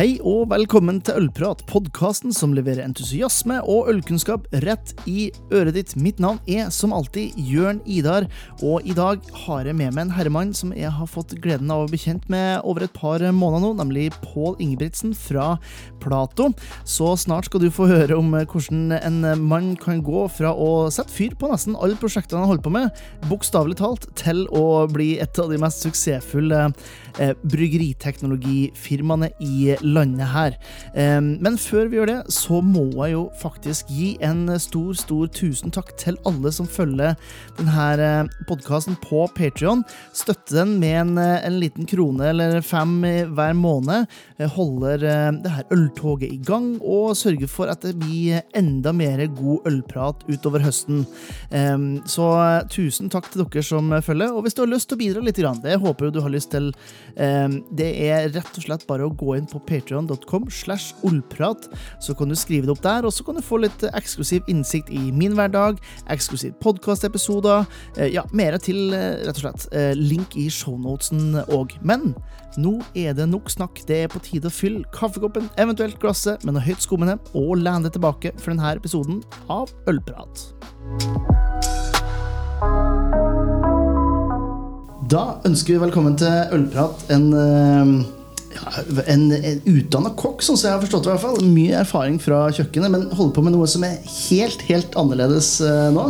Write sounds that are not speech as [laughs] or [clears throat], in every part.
Hei og velkommen til Ølprat, podkasten som leverer entusiasme og ølkunnskap rett i øret ditt. Mitt navn er som alltid Jørn Idar, og i dag har jeg med meg en herremann som jeg har fått gleden av å bli kjent med over et par måneder nå, nemlig Pål Ingebrigtsen fra Plato. Så snart skal du få høre om hvordan en mann kan gå fra å sette fyr på nesten alle prosjektene han holder på med, bokstavelig talt, til å bli et av de mest suksessfulle bryggeriteknologifirmaene i landet her. Men før vi gjør det, så må jeg jo faktisk gi en stor, stor tusen takk til alle som følger denne podkasten på Patrion. Støtte den med en, en, liten krone eller fem hver måned. Holder det her øltoget i gang og sørger for at det blir enda mer god ølprat utover høsten. Så tusen takk til dere som følger. Og hvis du har lyst til å bidra litt, det håper du har lyst til, det er rett og slett bare å gå inn på patreon.com slash ollprat. Så kan du skrive det opp der, og så kan du få litt eksklusiv innsikt i min hverdag, eksklusiv podkastepisoder, eh, ja, mer til, eh, rett og slett. Eh, link i shownotesen òg. Men nå er det nok snakk. Det er på tide å fylle kaffekoppen, eventuelt glasset, med noe høyt skummende, og lene deg tilbake for denne episoden av Ølprat. Da ønsker vi velkommen til Ølprat, en ja, en, en utdanna kokk, sånn som jeg har forstått det. i hvert fall Mye erfaring fra kjøkkenet, men holder på med noe som er helt, helt annerledes uh, nå.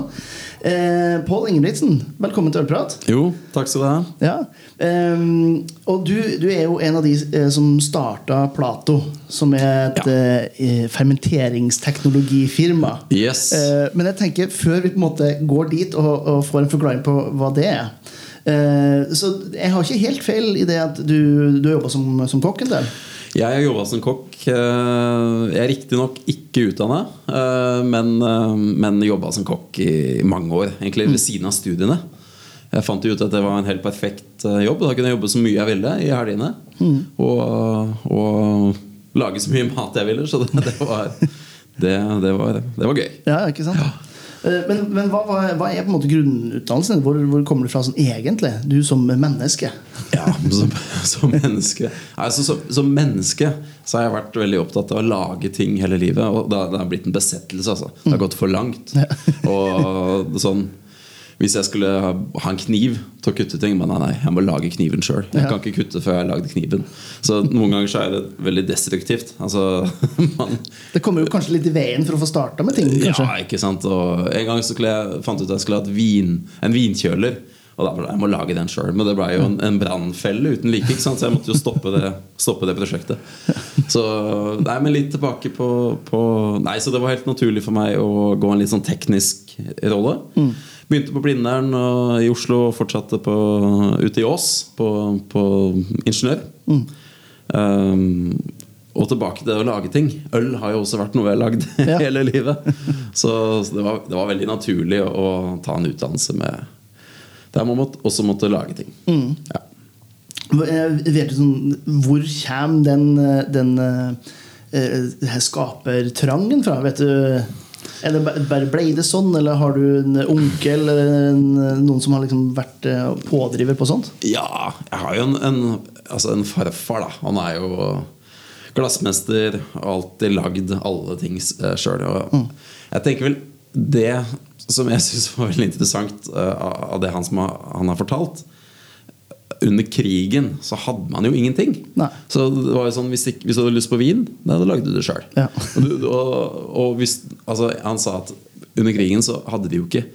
Eh, Pål Ingebrigtsen, velkommen til Ølprat. Jo, takk skal du ha. Ja. Um, og du, du, er jo en av de eh, som starta Plato, som er et ja. eh, fermenteringsteknologifirma. Yes. Eh, men jeg tenker, før vi på en måte går dit og, og får en forklaring på hva det er Eh, så jeg har ikke helt feil i det at du, du har jobba som, som kokk en del? Jeg har jobba som kokk. Eh, jeg er riktignok ikke utdanna, eh, men, men jobba som kokk i mange år. Egentlig ved mm. siden av studiene. Jeg fant ut at det var en helt perfekt jobb. Da kunne jeg jobbe så mye jeg ville i helgene. Mm. Og, og, lage så mye mat jeg ville. Så det, det, var, det, det var, var, gøy. Ja, ikke sant? Ja. Eh, men, men hva, hva, er på en måte grunnutdannelsen? Hvor, hvor, kommer du fra sånn egentlig? Du som menneske? Ja, som, som menneske altså, som, som, menneske så har jeg vært veldig opptatt av å lage ting hele livet. Og det, det har blitt en besettelse. Altså. Det har gått for langt. Og sånn hvis jeg skulle ha, en kniv til å kutte ting Men nei, nei, jeg må lage kniven sjøl. Jeg kan ikke kutte før jeg har lagd kniven. Så noen ganger så er det veldig destruktivt. Altså, [laughs] man, det kommer jo kanskje litt i veien for å få starta med ting? Kanskje? Ja, ikke sant Og En gang så jeg, fant jeg ut at jeg skulle ha vin, en vinkjøler. Og da ble jeg må lage den sjøl. Men det ble jo en, en brannfelle uten like. Så jeg måtte jo stoppe det, stoppe det, prosjektet. Så nei, men litt tilbake på, på, Nei, så det var helt naturlig for meg å gå en litt sånn teknisk rolle. Mm. Begynte på Blindern i Oslo og fortsatte på, ute i Ås på, på ingeniør. Mm. Um, og tilbake til å lage ting. Øl har jo også vært noe jeg har lagd [laughs] ja. hele livet. Så, det, var, det, var, veldig naturlig å, ta en utdannelse med der man måtte, også måtte lage ting. Mm. Ja. Vet du sånn, hvor kommer den, den, den uh, skapertrangen fra? Vet du er det bare ble det sånn, eller har du en onkel eller en, noen som har liksom vært eh, pådriver på sånt? Ja, jeg har jo en, en, altså en farfar. da Han er jo glassmester og alltid lagd alle ting sjøl. Mm. Jeg tenker vel det som jeg syns var veldig interessant uh, av det han, har, han har fortalt, under krigen så hadde man jo ingenting. Nei. Så det var jo sånn Hvis, hvis du hadde lyst på vin, da lagde du det sjøl. Ja. Og, og, og altså, han sa at under krigen så hadde de jo ikke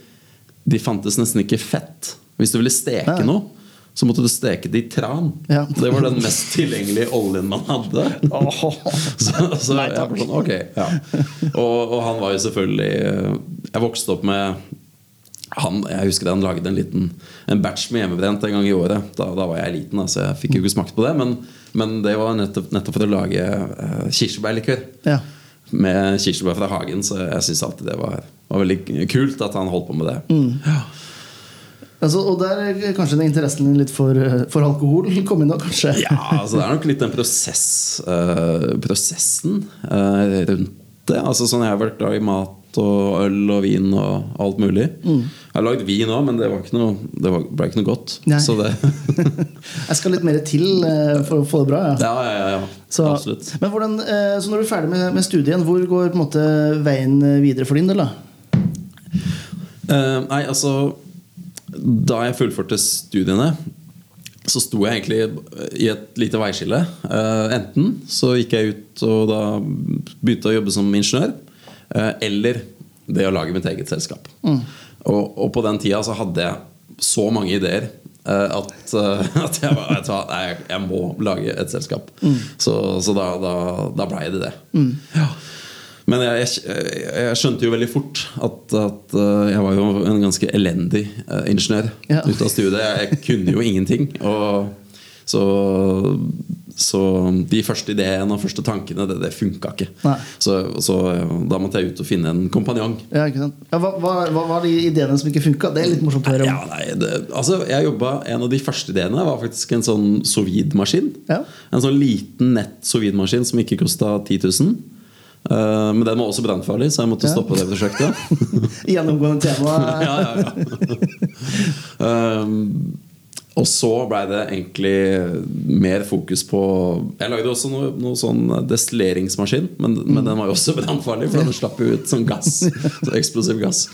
De fantes nesten ikke fett. Hvis du ville steke Nei. noe, så måtte du steke det i tran. Ja. Det var den mest tilgjengelige oljen man hadde. Så, så Nei, jeg sånn, ok ja. og, og han var jo selvfølgelig Jeg vokste opp med han, jeg husker han lagde en liten En batch med hjemmebrent en gang i året. Da, da var jeg liten, så jeg fikk jo ikke smakt på det. Men, men det var nettopp, nettopp, for å lage uh, kirsebærlikør. Ja. Med kirsebær fra hagen. Så jeg syns alltid det var, var, veldig kult at han holdt på med det. Mm. Ja. Altså, og der er kanskje den interessen litt for, for alkohol [laughs] kom inn da, kanskje? ja, altså det er nok litt den prosess, uh, prosessen uh, rundt det. Altså sånn Jeg har vært glad i mat og øl og vin og alt mulig. Mm. Jeg har lagd vin òg, men det, noe, det var, ble ikke noe godt. Så det [laughs] Jeg skal litt mer til uh, for å få det bra. Ja. Ja, ja, ja. ja. Så, Absolutt. men hvordan, eh, så når du er ferdig med, med studien, hvor går måte veien eh, videre for din del? da? Eh, nei, altså Da jeg fullførte studiene, så sto jeg egentlig i et lite veiskille. Eh, enten så gikk jeg ut og da begynte å jobbe som ingeniør, eh, eller det å lage mitt eget selskap. Og, og på den tida så hadde jeg så mange ideer eh, at, [laughs] at jeg, var- vet du jeg, jeg må lage et selskap. Så, så da, da, da blei det det. Ja. Men jeg, jeg, jeg skjønte jo veldig fort at, at eh, jeg var jo en ganske elendig eh, ingeniør Ja. ut av studiet. Jeg, jeg kunne jo ingenting. Og så, så de første ideene og første tankene, det, det funka ikke. Så, så eh, da måtte jeg ut og finne en kompanjong. Ja? Ja, hva, hva, hva var de ideene som ikke funka? Det er litt morsomt å høre Ja, om. nei, det, altså jeg jobbet, En av de første ideene var faktisk en sånn sovidmaskin. En sånn liten nett sovidmaskin som ikke kosta 10 000. Eh, men den var også brannfarlig, så jeg måtte Ja. stoppe det prosjektet. [laughs] Gjennomgående tema. [laughs] ja, ja, ja. um, og så blei det egentlig mer fokus på Jeg lagde også noe, noe sånn destilleringsmaskin, men, men den var jo også brannfarlig, for den slapp jo ut sånn gass. [laughs] Så eksplosiv gass.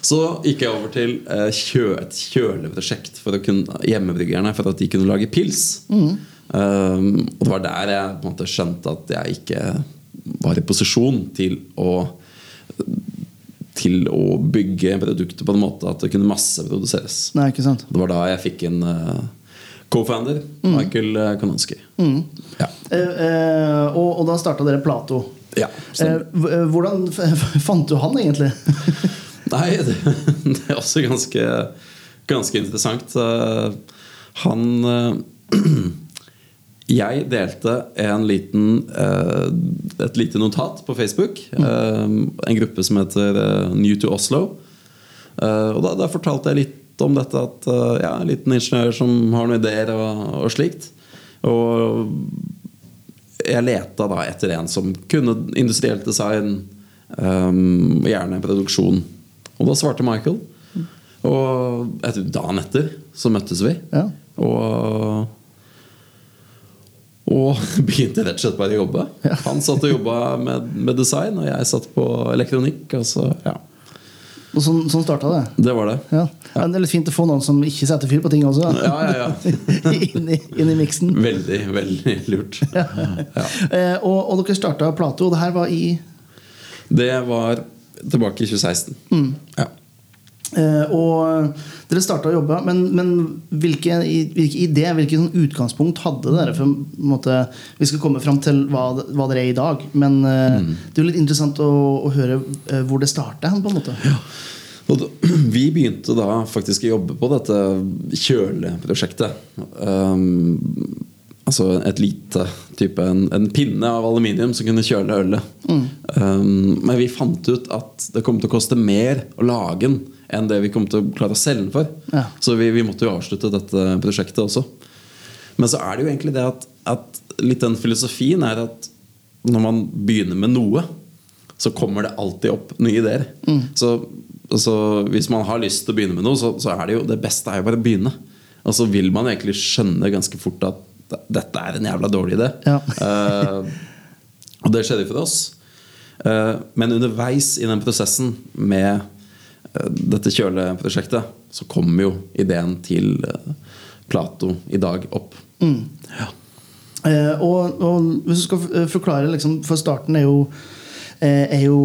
Så gikk jeg over til eh, kjø, et kjøleprosjekt for kunne, hjemmebryggerne for at de kunne lage pils. Um, og det var der jeg på en måte skjønte at jeg ikke var i posisjon til å til å bygge produktet på en måte at det kunne masseproduseres. Nei, ikke sant? Det var da jeg fikk en eh, co-founder, Michael uh, Mm. Ja. Eh, eh, og, og da starta dere Plato. ja Eh, eh, hvordan fant du han, egentlig? [laughs] Nei, det, det er også ganske, ganske interessant. Eh, Han eh, [clears throat] Jeg delte en liten, eh, et lite notat på Facebook. eh, En gruppe som heter eh, New to Oslo. Og da, da fortalte jeg litt om dette at jeg ja, en liten ingeniør som har noen ideer og, og slikt. Og jeg leta da etter en som kunne industrielt design, um, gjerne produksjon. Og da svarte Michael. Og etter, dagen etter så møttes vi. Ja. Og og [laughs] begynte rett og slett bare å jobbe. Han satt og jobba med, med design, og jeg satt på elektronikk. Og så, ja, Og sånn, sånn starta det. Det var det. Ja. Ja. Det er litt fint å få noen som ikke setter fyr på ting også. Ja, ja, ja. [laughs] inn, i, inn i miksen. Veldig, veldig lurt. [laughs] Ja. Eh, og, og dere starta Plato, og det her var i Det var tilbake i 2016. Ja. Eh, Og dere starta å jobbe, men, men hvilke, i- hvilke idé, hvilket sånn utgangspunkt hadde dere? For måte, Vi skal komme fram til hva, hva dere er i dag, men eh, det er jo litt interessant å, å høre eh, hvor det starta. Og [clears throat] vi begynte da faktisk å jobbe på dette kjøleprosjektet. Um, altså et lite type en, en pinne av aluminium som kunne kjøle ølet. Um, men vi fant ut at det kom til å koste mer å lage den enn det vi kom til å klare å selge for. Ja. Så vi, vi måtte jo avslutte dette prosjektet også. Men så er det jo egentlig det at, at litt den filosofien er at når man begynner med noe, så kommer det alltid opp nye ideer. Så, så hvis man har lyst til å begynne med noe, så, så er det jo det beste er jo bare å begynne. Og så vil man egentlig skjønne ganske fort at dette er en jævla dårlig idé. Ja. uh, og det skjedde for oss. Eh, men underveis i den prosessen med dette kjøleprosjektet, så kommer jo ideen til eh, Plato i dag opp. Ja. Eh, og, og hvis du skal forklare liksom, For starten er jo, eh, er jo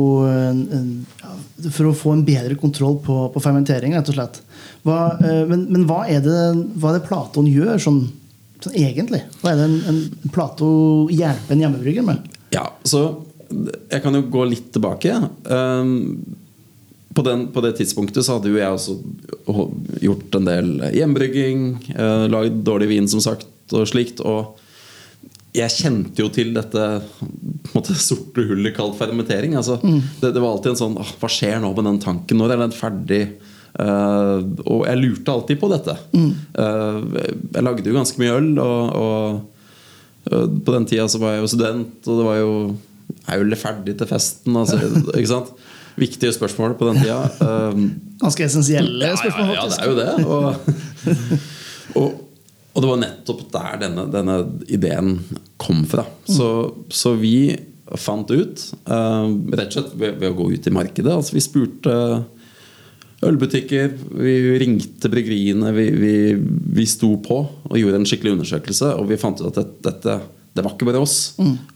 For å få en bedre kontroll på, på fermentering, rett og slett. Hva, eh, men men hva, er det, hva er det Platon gjør sånn, sånn egentlig? Hva er det en, en Plato hjelper en hjemmebrygger med? Ja, så jeg kan jo gå litt tilbake. Um, på, den, på det tidspunktet så hadde jo jeg også gjort en del hjemmebrygging. Eh, lagd dårlig vin, som sagt, og slikt. Og jeg kjente jo til dette måte, sorte hullet kalt fermentering. Altså, det, det var alltid en sånn Hva skjer nå med den tanken? Når er den ferdig? Uh, og jeg lurte alltid på dette. Uh, jeg lagde jo ganske mye øl, og, og uh, på den tida så var jeg jo student, og det var jo Ølet ferdig til festen? Altså, ikke sant? viktige spørsmål på den tida. Um, Ganske essensielle spørsmål, ja, ja, ja, det er jo det. Og, [laughs] og, og det var nettopp der denne, denne ideen kom fra. Så, så vi fant ut, eh, rett og slett ved, ved å gå ut i markedet altså Vi spurte ølbutikker, vi ringte bryggeriene, vi, vi, vi sto på og gjorde en skikkelig undersøkelse, og vi fant ut at dette, dette det var ikke bare oss.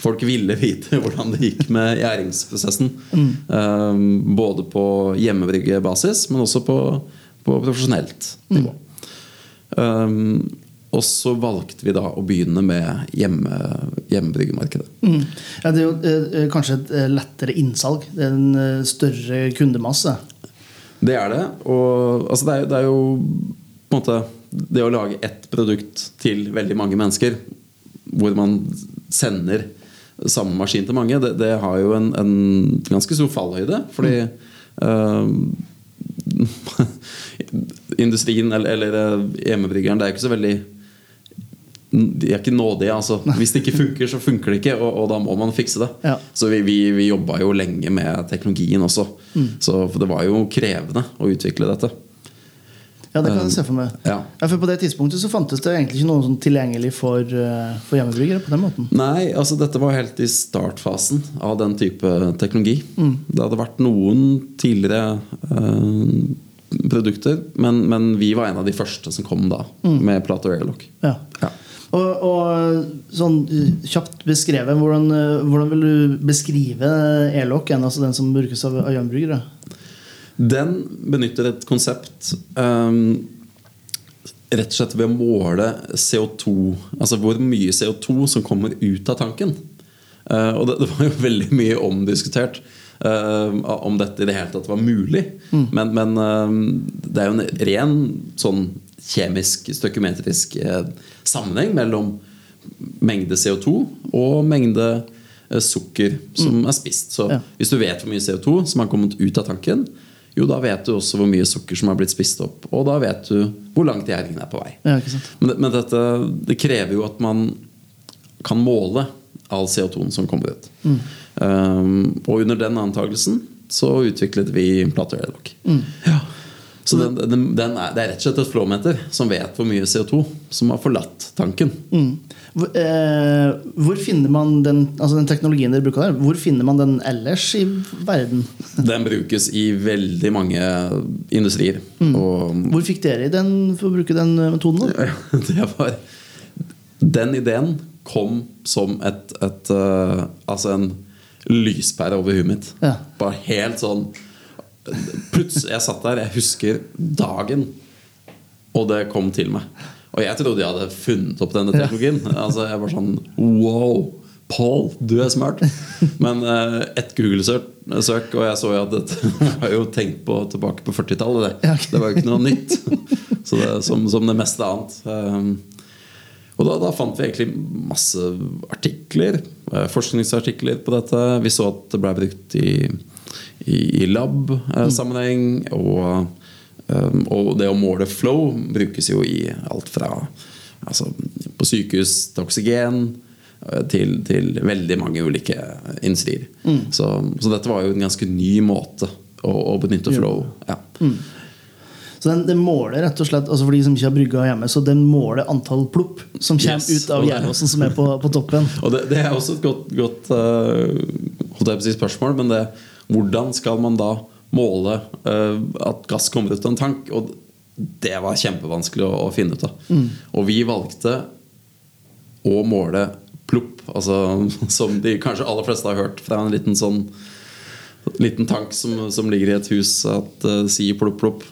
Folk ville vite [laughs] hvordan det gikk med gjæringsprosessen. Eh, både på hjemmebryggebasis, men også på, på profesjonelt nivå. Um, og så valgte vi da å begynne med hjemme, hjemmebryggemarkedet. Mm. Ja, det er jo eh, kanskje et eh, lettere innsalg. Det er en eh, større kundemasse. Det er det. Og altså, det, er, det er jo på en måte det å lage ett produkt til veldig mange mennesker, hvor man sender samme maskin til mange, det, det har jo en, en ganske stor fallhøyde. Fordi eh, [laughs] industrien eller, eller eh, hjemmebryggeren, det er ikke så veldig de er ikke nådige. altså Hvis det ikke funker, så funker det ikke, og, og da må man fikse det. Ja. Så vi, vi, vi jobba jo lenge med teknologien også. Så for det var jo krevende å utvikle dette. Ja, det kan jeg se for meg. Ja. Ja, for På det tidspunktet så fantes det egentlig ikke noe sånn tilgjengelig for, eh, for hjemmebryggere. på den måten Nei, altså dette var helt i startfasen av den type teknologi. Det hadde vært noen tidligere eh, produkter, men, men vi var en av de første som kom da, med Plato Airlock. Ja. Ja. Og, og sånn eh, kjapt beskrevet, hvordan, eh, hvordan vil du beskrive Airlock, altså den som brukes av, av hjemmebryggere? Den benytter et konsept um, rett og slett ved å måle CO2, altså hvor mye CO2 som kommer ut av tanken. Uh, og det, det var jo veldig mye omdiskutert uh, om dette i det hele tatt var mulig. Men, men uh, det er jo en ren sånn kjemisk, støkumetrisk eh, sammenheng mellom mengde CO2 og mengde sukker som er spist. Så Ja. hvis du vet hvor mye CO2 som har kommet ut av tanken, jo da vet du også hvor mye sukker som har blitt spist opp. Og da vet du hvor langt gjerningen er på vei. Ja? Men, men dette det krever jo at man kan måle all CO2-en som kommer ut. Um, og under den antakelsen så utviklet vi Plato Airlock. Ja. Så den, den, den er, det er rett og slett et flowmeter som vet hvor mye CO2 som har forlatt tanken. Mm. Hvor, eh, hvor finner man den, altså den teknologien dere bruker der, hvor finner man den ellers i verden? [laughs] Den brukes i veldig mange industrier. Og Hvor fikk dere den for å bruke den eh, metoden? [laughs] det var Den ideen kom som et, et uh, Altså en lyspære over huet mitt. Ja. Bare helt sånn Plutselig Jeg satt der, jeg husker dagen, og det kom til meg. Og jeg trodde jeg hadde funnet opp denne teknologien. Altså jeg var sånn Wow! Paul, du er smart! Men uh, ett Google-søk, og jeg så jo at dette [laughs] var jo tenkt på tilbake på 40-tallet. Det. Det var jo ikke noe nytt. [laughs] Så det, som, som det meste annet. Um, og da, da fant vi egentlig masse artikler, eh, forskningsartikler på dette. Vi så at det ble brukt i, i, i lab-sammenheng. Og, um, og det å måle flow brukes jo i alt fra altså, på sykehus til oksygen. eh, Til, til veldig mange ulike industrier. Så, så dette var jo en ganske ny måte å, å benytte flow. Ja. Så den, den måler rett og slett altså For de som ikke har brygga hjemme, så den måler antall plopp som kommer Yes. ut av jernlåsen som er på, på toppen. [laughs] Og det, det er også et godt, godt uh, si spørsmål, men det, hvordan skal man da måle uh, at gass kommer ut av en tank? Og det var kjempevanskelig å, å finne ut av. Og vi valgte å måle plopp, altså, [laughs] som de kanskje aller fleste har hørt fra en liten sånn Liten tank som, som ligger i et hus at uh, sier plopp, plopp.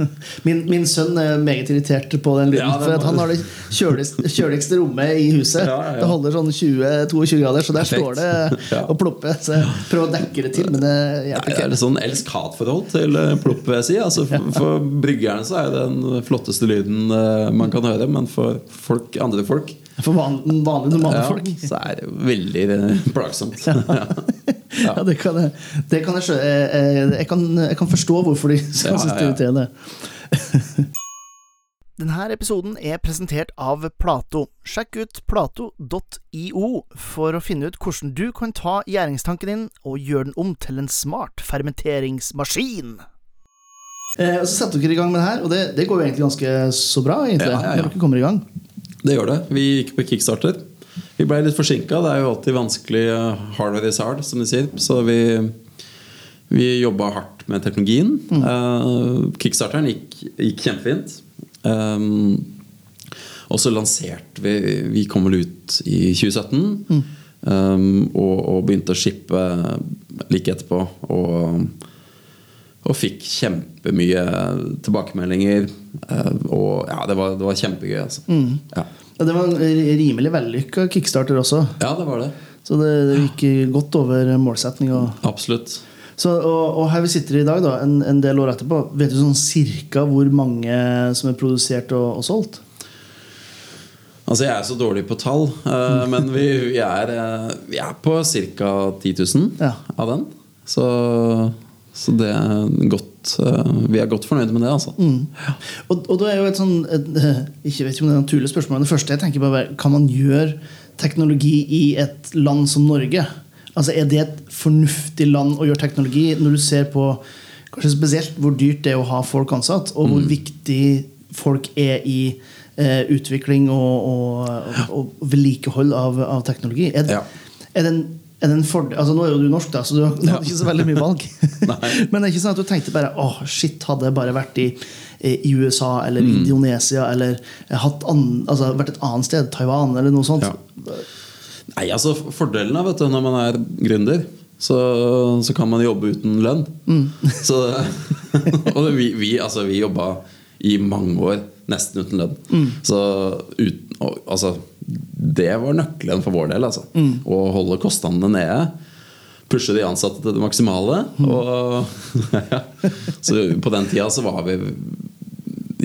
[laughs] Min, min sønn er meget irritert på den lyden. Ja, for han har det kjøligste, kjøligste rommet i huset. Ja, ja. Det holder sånn 20-22 grader, så der står det [laughs] og plopper. Så jeg prøver å dekke det til, men det hjelper ikke. er det sånn elsk-hat-forhold til eh, plopp, vil jeg si. Altså, for, for bryggerne så er det den flotteste lyden eh, man kan høre, men for folk, andre folk For van, vanlige, normale folk. så er det veldig eh, plagsomt. Ja. [laughs] Ja, det kan jeg, det kan jeg, jeg, jeg, jeg, kan, jeg kan forstå hvorfor de Ja, det ja, ja. irriterende. [laughs] Denne episoden er presentert av Plato. Sjekk ut plato.io for å finne ut hvordan du kan ta gjæringstanken din og gjøre den om til en smart fermenteringsmaskin. Eh, så setter dere i gang med det her, og det, det går jo egentlig ganske så bra. egentlig, Ja, ja, ja. dere kommer i gang. Det gjør det. Vi gikk på kickstarter. Vi ble litt forsinka. Det er jo alltid vanskelig. uh, Hardware is hard, som de sier. Så vi, vi jobba hardt med teknologien. Uh, kickstarteren gikk, gikk kjempefint. Um, og så lanserte vi Vi kom vel ut i 2017. Um, og, og begynte å shippe like etterpå. Og og fikk kjempemye tilbakemeldinger. Uh, Og ja, det var, det var kjempegøy. Altså. Ja. Ja, det var en ri- rimelig vellykka kickstarter også, ja, det var det. så det, det gikk godt over målsetning. Absolutt. så, og, og her vi sitter i dag, da, en, en del år etterpå, vet du sånn cirka hvor mange som er produsert og, og solgt? Altså, jeg er så dårlig på tall, uh, [laughs] men vi, vi, er, uh, vi er på ca. 10 000 Ja. av den. Så, så det er godt eh, Vi er godt fornøyde med det, altså. Og, og da er jo et sånn et, eh, Ikke vet om det er naturlig spørsmål, men det første jeg tenker på er Kan man gjøre teknologi i et land som Norge? Altså Er det et fornuftig land å gjøre teknologi når du ser på kanskje spesielt hvor dyrt det er å ha folk ansatt, og hvor viktig folk er i eh, utvikling og, og, og, vedlikehold av, av teknologi? Er, det- Ja. er det en fordel, altså Nå er jo du norsk, da, så du har du ikke så veldig mye valg. [laughs] [laughs] Men det er ikke sånn at du tenkte bare åh, shit, hadde jeg bare vært i, i USA eller Indonesia eller an, altså, vært et annet sted, Taiwan eller noe sånt. Ja. Nei, altså Fordelen er vet du, når man er gründer, så, så kan man jobbe uten lønn. [laughs] Så, og vi, vi, altså, vi jobba i mange år nesten uten lønn. Så uten, altså, det var nøkkelen for vår del. Altså. Å holde kostnadene nede. Pushe de ansatte til det maksimale. Og, [laughs] ja. Så på den tida så var vi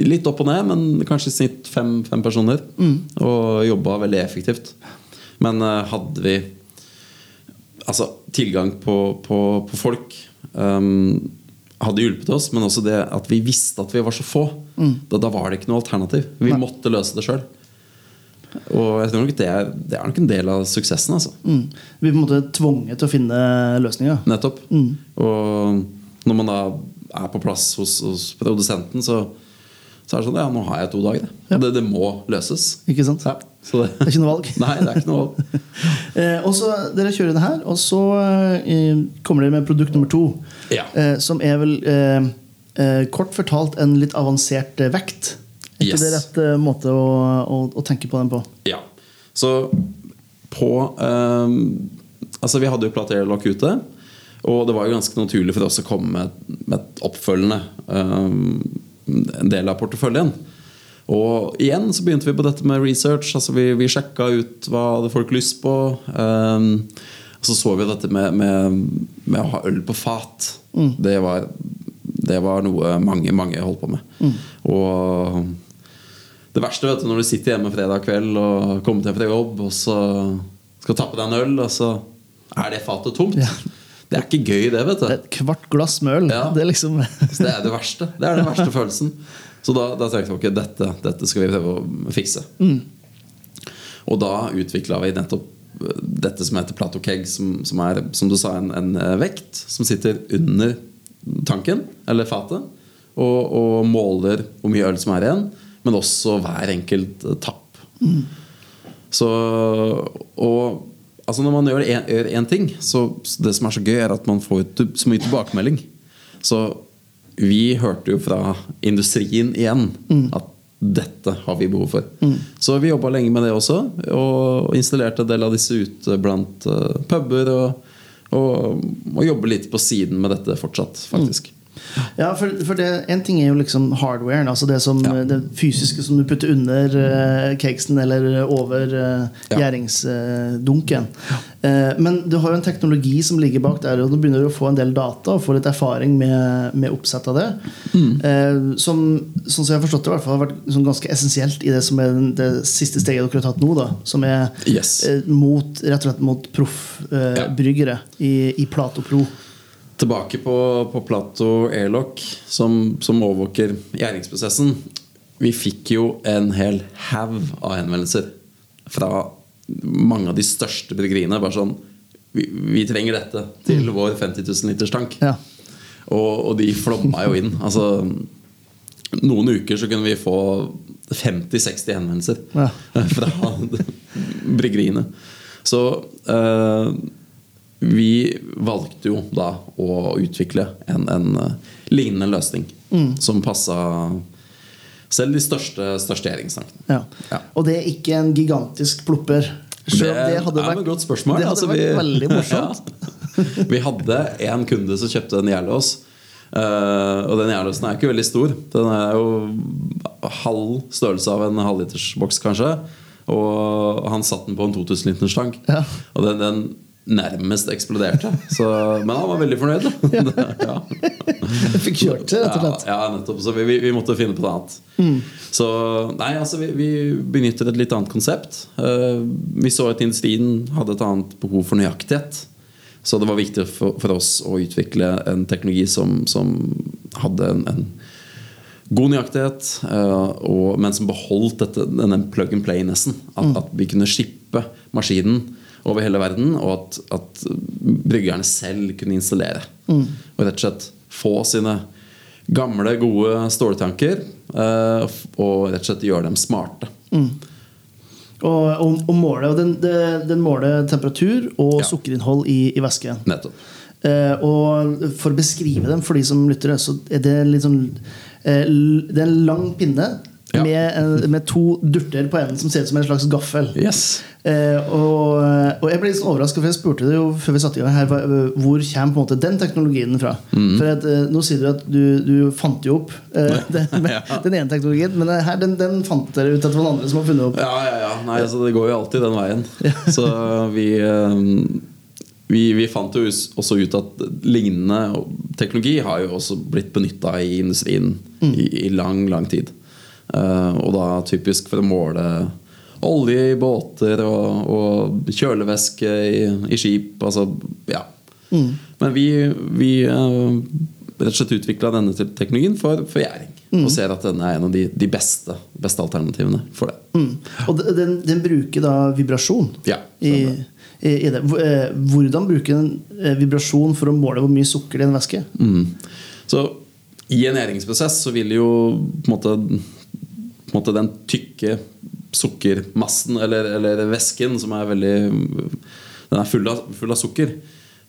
litt opp og ned, men kanskje i snitt fem, fem personer. Og jobba veldig effektivt. Men eh, hadde vi altså, tilgang på, på, på folk um, hadde hjulpet oss, men også det at vi visste at vi var så få. Da, da var det ikke noe alternativ. Vi måtte løse det sjøl. Og jeg tror nok det er, det er nok en del av suksessen. Altså. Mm. Vi er på en måte tvunget til å finne løsninger. Nettopp. Og når man da er på plass hos, hos produsenten, så, så er det sånn Ja, nå har jeg to dager. Ja. Det, det må løses. Ikke sant? Ja, så det, Det er ikke noe valg. [laughs] Nei, det er ikke noe valg. [laughs] Eh, og så Dere kjører det her, og så eh, kommer dere med produkt nummer to. Ja. Eh, som er vel eh, eh, kort fortalt en litt avansert eh, vekt. Er ikke Yes. det rett måte å, å, å tenke på den på? Ja. Så på eh, Altså, vi hadde jo Platerlock ute. Og det var jo ganske naturlig for oss å komme med, med et oppfølgende eh, en del av porteføljen. Og igjen så begynte vi på dette med research. Altså Vi, vi sjekka ut hva hadde folk lyst på. Eh, så så vi dette med, med, med å ha øl på fat. Det, var, det var noe mange, mange holdt på med. Og det verste vet du når du sitter hjemme fredag kveld og kommer hjem fra jobb, og så skal tappe deg en øl, og så er det fatet tomt. Ja. Det er ikke gøy, det, vet du. Et kvart glass med øl. Ja. Det er liksom [laughs] det er det verste. Det er den verste følelsen. Så da, da tenkte vi ok, dette, dette skal vi prøve å fikse. Og da utvikla vi nettopp eh, dette som heter Plato Keg, som, som er som du sa, en, en eh, vekt som sitter under tanken, eller fatet, og, og måler hvor mye øl som er igjen, men også hver enkelt tapp. tapp. Så og Altså Når man gjør en- én ting, så det som er så gøy, er at man får så mye tilbakemelding. Så vi hørte jo fra industrien igjen at dette har vi behov for. Så vi jobba lenge med det også, og installerte en del av disse ut blant eh, puber. Og, og, og jobber litt på siden med dette fortsatt, faktisk. Ja, for, for det, en ting er jo liksom hardwaren, altså det, som, Ja. det fysiske som du putter under uh, cakesen eller over uh, Ja. gjæringsdunken. Eh, men du har jo en teknologi som ligger bak der, og nå begynner du å få en del data og få litt erfaring med, med oppsett av det. Mm. Eh, som, sånn som jeg har forstått det, i hvert fall har vært sånn ganske essensielt i det som er det siste steget dere har tatt nå, da, som er Yes. eh, mot, rett og slett mot proffbryggere Ja. i, i Plato Pro. Tilbake på, på Plato Airlock, som, som overvåker gjæringsprosessen. vi fikk jo en hel haug av henvendelser fra mange av de største bryggeriene. Bare sånn vi, vi trenger dette til vår 50 000 liters tank. Ja. Og, og de flomma jo inn. Altså Noen uker så kunne vi få 50-60 henvendelser Ja. [laughs] fra bryggeriene. Så eh, vi valgte jo da å utvikle en, en eh, lignende løsning som passa selv de største størsteringstankene. Ja. Ja. Og det er ikke en gigantisk plopper. Selv Det det hadde vært, et godt spørsmål. Det hadde Altså, vært vi- veldig morsomt. [laughs] Ja. Vi hadde en kunde som kjøpte en Jærlås. Uh, og den jærlåsen er ikke veldig stor. Den er jo halv størrelse av en halvlitersboks, kanskje. Og han satte den på en 2000 liters tank. Ja. Og den, den nærmest eksploderte. Så, men han var veldig fornøyd. Da. [laughs] Ja. [laughs] ja. fikk kjørt det, rett og slett. ja, nettopp. Så vi, vi, måtte finne på noe annet. Så nei, altså vi, vi benytter et litt annet konsept. Uh, vi så at industrien hadde et annet behov for nøyaktighet. Så det var viktig for, for oss å utvikle en teknologi som, som hadde en, en god nøyaktighet, eh, og, men som beholdt dette, denne plug and play-nessen. At, at vi kunne shippe maskinen over hele verden, og at, at bryggerne selv kunne installere. Og rett og slett få sine gamle, gode ståltanker eh, og rett og slett gjøre dem smarte. Og, og, og måle, og den, den måler temperatur og Ja. sukkerinnhold i, i væske. Nettopp. Eh, og for å beskrive dem for de som lytter, så er det litt sånn eh, Det er en lang pinne Ja. med, med to durter på enden som ser ut som en slags gaffel. Yes. Eh, og, og jeg ble litt sånn overraska, for jeg spurte det jo før vi satte i gang her hvor kommer måte den teknologien fra. Mm. For at, eh, Nå sier du at du, du fant jo opp eh, [laughs] den, Ja. den ene teknologien, men her den, den fant dere ut at det var noen andre som har funnet opp. Ja, ja, ja. Nei, altså, det går jo alltid den veien. [laughs] Så vi, eh, vi, vi fant jo også ut at lignende teknologi har jo også blitt benytta i industrien i, i lang, lang tid. Eh, og da typisk for å måle olje i båter og, og kjølevæske i, i skip. Altså, ja. Men vi, vi eh, rett og slett utvikla denne teknologien for, for gjæring. Og ser at den er en av de, de beste, beste alternativene for det. Mm. Og den, den bruker da vibrasjon Ja, i, i, i det. Eh, Hvordan bruker den vibrasjon for å måle hvor mye sukker det er i en væske? Mm. Så i en gjæringsprosess så vil jo på en måte, måte den tykke sukkermassen, eller, eller væsken, som er veldig Den er full av, full av sukker.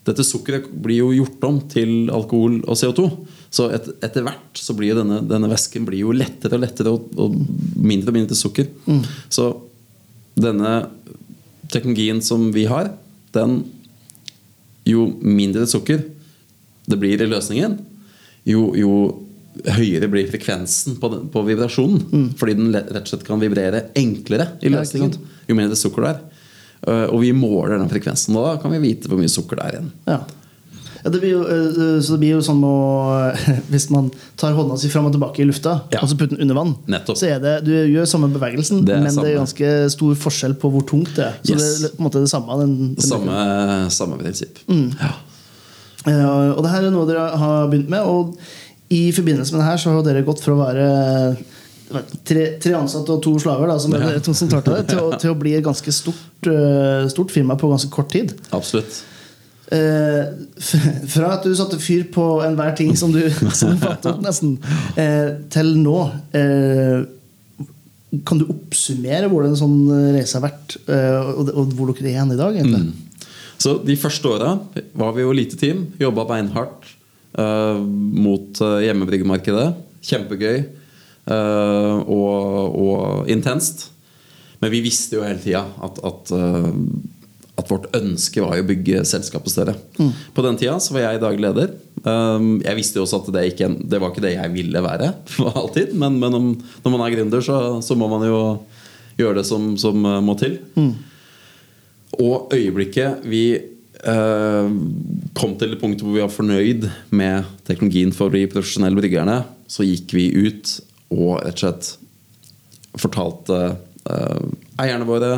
Dette sukkeret blir jo gjort om til alkohol og CO2. Så et, etter hvert så blir denne, denne væsken blir jo lettere og lettere og, og mindre og mindre til sukker. Så denne teknologien som vi har, den Jo mindre sukker det blir i løsningen, jo, jo høyere blir frekvensen på, den, på vibrasjonen. Fordi den rett og slett kan vibrere enklere i løsningen. Jo mindre sukker det er. Uh, og vi måler den frekvensen, og da kan vi vite hvor mye sukker det er igjen. Ja. Ja, det blir jo, eh, så det blir jo sånn å [laughs] Hvis man tar hånda si fram og tilbake i lufta, Ja. og så putter den under vann, Nettopp. så er det Du gjør samme bevegelsen, Det men men det er ganske stor forskjell på hvor tungt det er. Så Yes. det er på en måte det samme. Den, den Samme, samme prinsipp. Mm. Ja. Eh, og det her er noe dere har begynt med. Og i forbindelse med det her så har dere gått fra å være tre, tre ansatte og to slaver da, som, Ja. som startet det, til, å, til å bli et ganske stort, eh, stort firma på ganske kort tid. Absolutt. Eh, fra at du satte fyr på enhver ting som du, [laughs] som du fant opp, nesten, eh, til nå eh, Kan du oppsummere hvordan en sånn reise har vært, eh, og, og hvor dere er igjen i dag? egentlig? Mm. Så de første åra var vi jo lite team. Jobba beinhardt mot uh, hjemmebryggemarkedet. Kjempegøy eh, og, og intenst. Men vi visste jo hele tida at, at, eh, at vårt ønske var jo å bygge selskapet større. På den tida så var jeg daglig leder. Jeg visste jo også at det, ikke, det var ikke det jeg ville være [laughs] for alltid. Men, men om, når man er gründer, så, så må man jo gjøre det som, som eh, må til. Og øyeblikket vi eh, kom til det punktet hvor vi var fornøyd med teknologien for de profesjonelle bryggerne, så gikk vi ut og rett og slett fortalte eh, eierne våre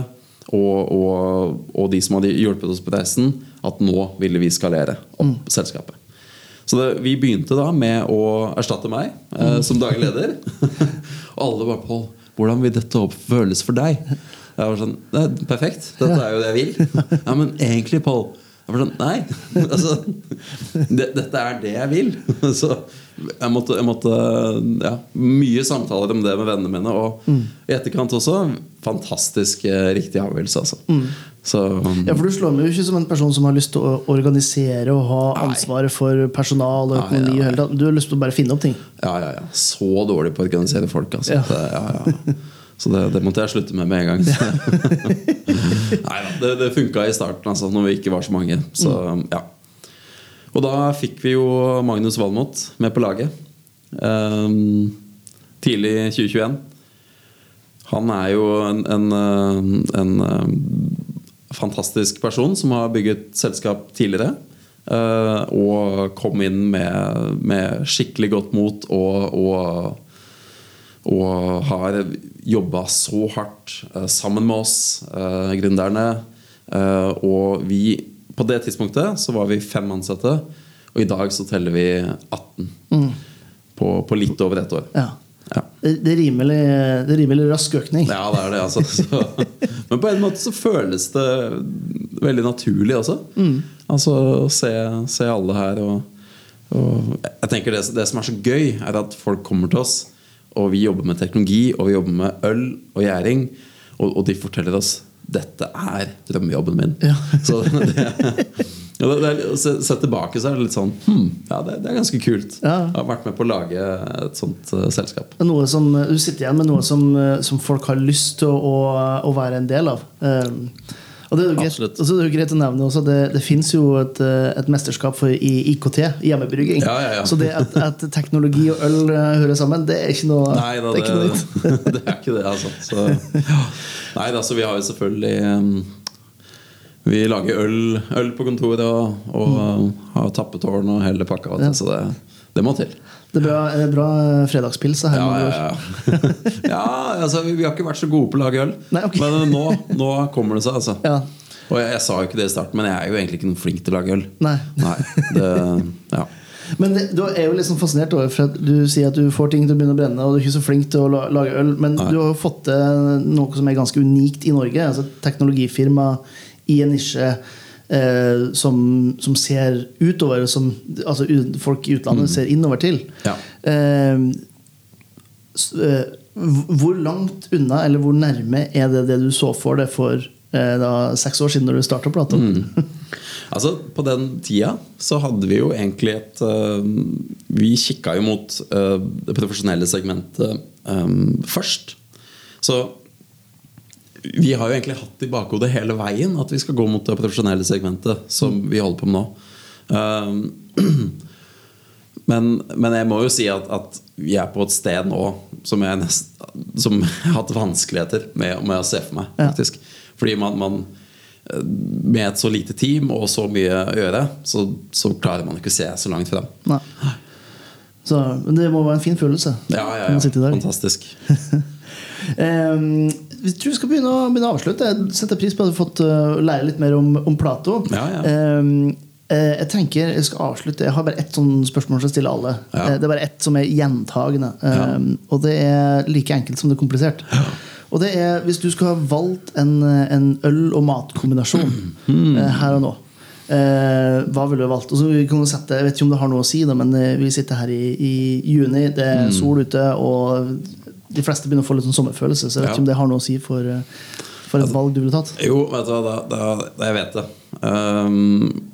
og, og, og de som hadde hjulpet oss på reisen, at nå ville vi skalere opp selskapet. Så det, vi begynte da med å erstatte meg eh, som daglig leder. [laughs] og alle bare på hvordan vil dette opp føles for deg? Jeg var sånn, det er Perfekt, dette er jo det jeg vil. [laughs] Ja, men egentlig, Pål Jeg var sånn, Nei. [laughs] Altså, det, dette er det jeg vil. [laughs] Så jeg måtte, jeg måtte ja, Mye samtaler om det med vennene mine. Og i etterkant også fantastisk eh, riktig avgjørelse. Altså. Så Ja, for Du slår meg jo ikke som en person som har lyst til å organisere og ha Nei. ansvaret for personal og økonomi. ja, ja. Du har lyst til å bare finne opp ting. Ja, ja, ja. Så dårlig på å organisere folk. Altså. Ja. Det, ja, ja. [laughs] Så det, det måtte jeg slutte med med en gang. [laughs] Nei da, det, det funka i starten, altså, når vi ikke var så mange. Så, ja. Og da fikk vi jo Magnus Valmot med på laget. Um, tidlig 2021. Han er jo en, en, eh, en eh, fantastisk person som har bygget selskap tidligere. eh, og kom inn med, med skikkelig godt mot og, og og har jobba så hardt eh, sammen med oss, eh, gründerne. Eh, og vi På det tidspunktet så var vi fem ansatte, og i dag så teller vi 18. På, på litt over ett år. Ja. Ja. Det, er rimelig, det er rimelig rask økning. Ja, det er det, altså. Så, men på en måte så føles det veldig naturlig også. Altså å se, se alle her og, og Jeg tenker det, det som er så gøy, er at folk kommer til oss, og vi jobber med teknologi, og vi jobber med øl og gjæring, og, og de forteller oss dette er drømmejobben min. Ja. [laughs] Så det, ja, det, det sett se, se tilbake så er det litt sånn hmm, Ja, det, det er ganske kult. Ja. Jeg har vært med på å lage et sånt uh, selskap. Noe som, du sitter igjen med noe som, som folk har lyst til å, å være en del av. Um, og det er jo greit, så er det jo greit å nevne også Det, det fins jo et, eh, et mesterskap for i IKT, hjemmebrygging. Ja, ja, ja. Så det at, at teknologi og øl eh, hører sammen, det er ikke noe, Nei da, det er det, ikke noe nytt. [laughs] det er ikke det, altså. Så. Nei altså, vi har jo selvfølgelig um, Vi lager øl, øl på kontoret og, og Mm. har tappetårn og hele pakka. Så det, det må til. Det er bra, er bra fredagspils. Ja, ja, ja. [laughs] ja altså, vi, vi har ikke vært så gode på å lage øl. Nei, okay. Men nå, nå kommer det seg, altså. Ja. Og jeg, jeg sa jo ikke det i starten, men jeg er jo egentlig ikke noen flink til å lage øl. Nei. Nei, det, [laughs] ja. Men det, du er jo sånn fascinert over For at du sier at du får ting til å begynne å brenne, og du er ikke så flink til å lage øl. Men Nei. du har jo fått til noe som er ganske unikt i Norge. Altså teknologifirma i en nisje eh, som, som ser utover, som altså, folk i utlandet ser innover til. Mm. Ja. Eh, eh, hvor langt unna, eller hvor nærme, er det det du så for deg for eh, da, seks år siden, når du starta Plato? [laughs] Altså, På den tida så hadde vi jo egentlig et uh, Vi kikka jo mot uh, det profesjonelle segmentet um, først. Så vi har jo egentlig hatt i bakhodet hele veien at vi skal gå mot det profesjonelle segmentet som vi holder på med nå. Um, [clears throat] men, men jeg må jo si at, at vi er på et sted nå som jeg, nest, som [laughs] jeg har hatt vanskeligheter med, med å se for meg. Ja. Fordi man, man eh, med et så lite team og så mye å gjøre, så, så klarer man ikke å se så langt frem. Nei. Så, men det må være en fin følelse. Ja, ja, ja. Fantastisk. [laughs] Ehm, vi tror vi skal begynne å, begynne å avslutte. Jeg setter pris på at du har fått uh, lære litt mer om, om Plato. Ja, ja. Um, uh, jeg tenker jeg skal avslutte Jeg har bare ett sånn spørsmål som jeg stiller alle. Ja. Uh, det er bare ett som er gjentagende. Ehm, Og det er like enkelt som det er komplisert. Og det er hvis du skulle ha valgt en, en øl- og matkombinasjon [clears throat] mm. her og nå. Eh, hva ville du valgt? Også, vi sette, jeg vet ikke om det har noe å si, da, men vi sitter her i, i juni. Det er Hmm. sol ute, og de fleste begynner å få litt sånn sommerfølelse. Så jeg vet Ja. ikke om det har noe å si for, eh, for et valg du ville tatt. Jo, vet du hva, da, da, jeg vet det. Um,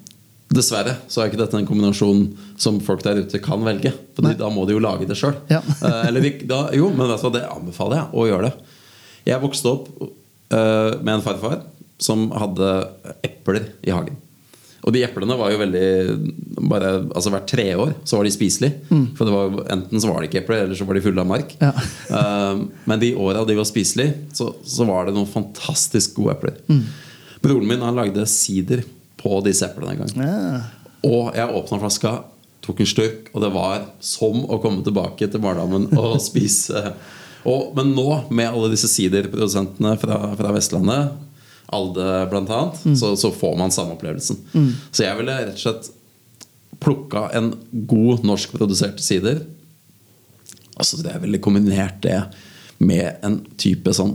dessverre så er ikke dette en kombinasjon som folk der ute kan velge. For da må de jo lage det sjøl. Ja. eller jo, men vet du hva, det anbefaler jeg å gjøre det. Jeg vokste opp uh, med en farfar som hadde epler i hagen. Og de eplene var jo veldig bare, altså Hvert tredje år så var de spiselige. For det var, enten så var det ikke epler, eller så var de fulle av mark. Ja. Eh, men de åra de var spiselige, så, så var det noen fantastisk gode epler. Broren min han lagde sider på disse eplene en gang. Ja. Og jeg åpna flaska, tok en slurk, og det var som å komme tilbake til barndommen og [laughs] spise. Og, men nå, med alle disse siderprodusentene fra, fra Vestlandet, Alde blant annet, så, så får man samme opplevelsen. Så jeg ville rett og slett plukka en god norskprodusert sider. Altså det er veldig kombinert det med en type sånn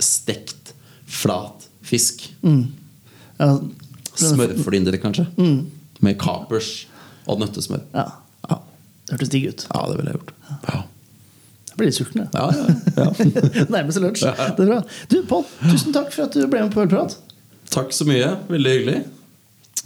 stekt, flat fisk. Ja, Smørflyndre, kanskje. Med kapers og nøttesmør. ja. Ja. Det hørtes digg ut. ja, det ville jeg gjort. Ja. Blir litt sulten, jeg. Ja, ja, seg [laughs] lunsj. Det er bra. Du, Pål, tusen takk for at du ble med på Ølprat. Takk så mye. Veldig hyggelig.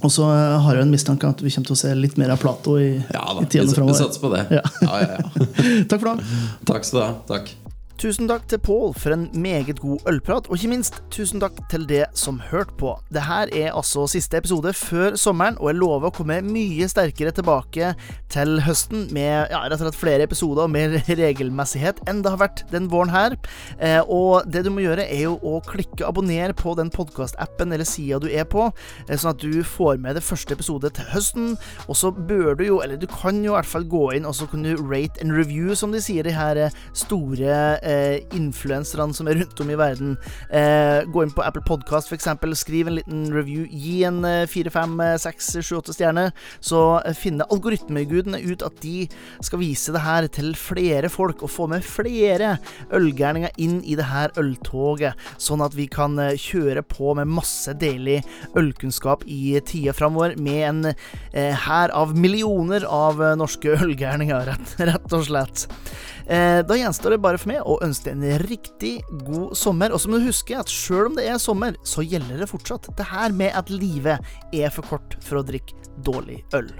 Og så eh, har jeg en mistanke at vi kommer til å se litt mer av Plato i, Ja da, i vi, tidene vi framover. satser på det. Ja. Ja, ja. [laughs] Takk for det. Takk skal du ha. Takk. Tusen takk til Pål for en meget god ølprat, og ikke minst tusen takk til det som hørte på. Det her er altså siste episode før sommeren, og jeg lover å komme mye sterkere tilbake til høsten med ja, rett og slett flere episoder og mer [laughs] regelmessighet enn det har vært den våren her. Eh, og det du må gjøre, er jo å klikke abonner på den podkastappen eller sida du er på, eh, sånn at du får med det første episode til høsten. Og så bør du jo, eller du kan jo i hvert fall gå inn og så kan du rate and review, som de sier, de her eh, store eh, influenserne som er rundt om i verden. Eh, gå inn på Apple Podcast, f.eks. Skriv en liten review. Gi en eh, fire, fem, eh, seks, sju, åtte stjerner. Så eh, finner algoritmegudene ut at de skal vise det her til flere folk, og få med flere ølgærninger inn i det her øltoget, sånn at vi kan kjøre på med masse deilig ølkunnskap i tida framover, med en eh, av millioner av norske ølgærninger, [laughs] rett, rett og slett. Eh, da gjenstår det bare for meg å ønske deg en riktig god sommer. Og så må du huske at sjøl om det er sommer, så gjelder det fortsatt det her med at livet er for kort for å drikke dårlig øl.